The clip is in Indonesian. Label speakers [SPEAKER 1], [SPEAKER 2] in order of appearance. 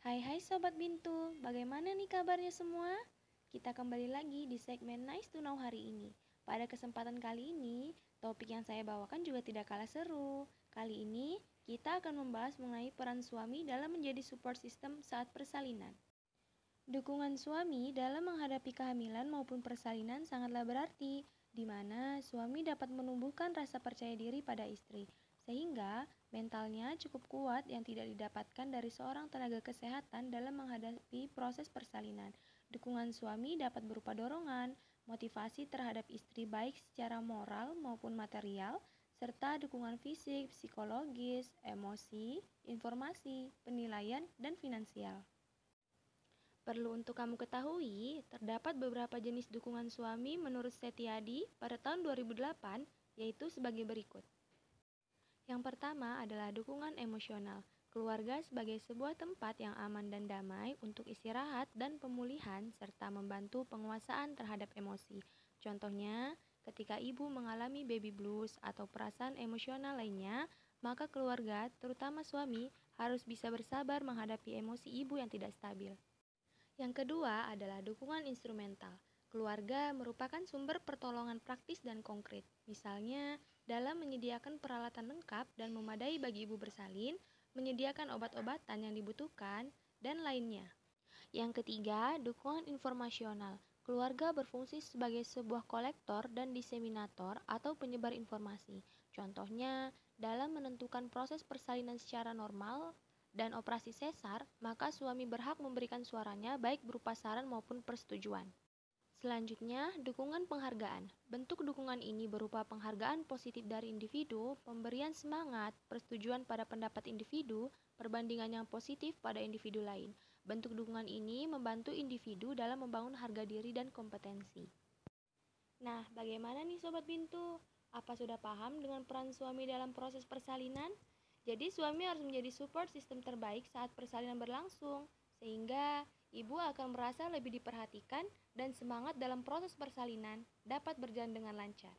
[SPEAKER 1] Hai hai Sobat Bintu, bagaimana nih kabarnya semua? Kita kembali lagi di segmen Nice to Know hari ini. Pada kesempatan kali ini, topik yang saya bawakan juga tidak kalah seru. Kali ini, kita akan membahas mengenai peran suami dalam menjadi support system saat persalinan. Dukungan suami dalam menghadapi kehamilan maupun persalinan sangatlah berarti, di mana suami dapat menumbuhkan rasa percaya diri pada istri, sehingga mentalnya cukup kuat yang tidak didapatkan dari seorang tenaga kesehatan dalam menghadapi proses persalinan. Dukungan suami dapat berupa dorongan, motivasi terhadap istri baik secara moral maupun material, serta dukungan fisik, psikologis, emosi, informasi, penilaian, dan finansial. Perlu untuk kamu ketahui, terdapat beberapa jenis dukungan suami menurut Setiadi pada tahun 2008, yaitu sebagai berikut. Yang pertama adalah dukungan emosional. Keluarga sebagai sebuah tempat yang aman dan damai untuk istirahat dan pemulihan serta membantu penguasaan terhadap emosi. Contohnya, ketika ibu mengalami baby blues atau perasaan emosional lainnya, maka keluarga, terutama suami, harus bisa bersabar menghadapi emosi ibu yang tidak stabil. Yang kedua adalah dukungan instrumental. Keluarga merupakan sumber pertolongan praktis dan konkret, misalnya dalam menyediakan peralatan lengkap dan memadai bagi ibu bersalin, menyediakan obat-obatan yang dibutuhkan, dan lainnya. Yang ketiga, dukungan informasional. Keluarga berfungsi sebagai sebuah kolektor dan diseminator atau penyebar informasi. Contohnya, dalam menentukan proses persalinan secara normal dan operasi sesar, maka suami berhak memberikan suaranya baik berupa saran maupun persetujuan. Selanjutnya, dukungan penghargaan. Bentuk dukungan ini berupa penghargaan positif dari individu, pemberian semangat, persetujuan pada pendapat individu, perbandingan yang positif pada individu lain. Bentuk dukungan ini membantu individu dalam membangun harga diri dan kompetensi. Nah, bagaimana nih Sobat Bintu? Apa sudah paham dengan peran suami dalam proses persalinan? Jadi suami harus menjadi support sistem terbaik saat persalinan berlangsung, sehingga ibu akan merasa lebih diperhatikan dan semangat dalam proses persalinan dapat berjalan dengan lancar.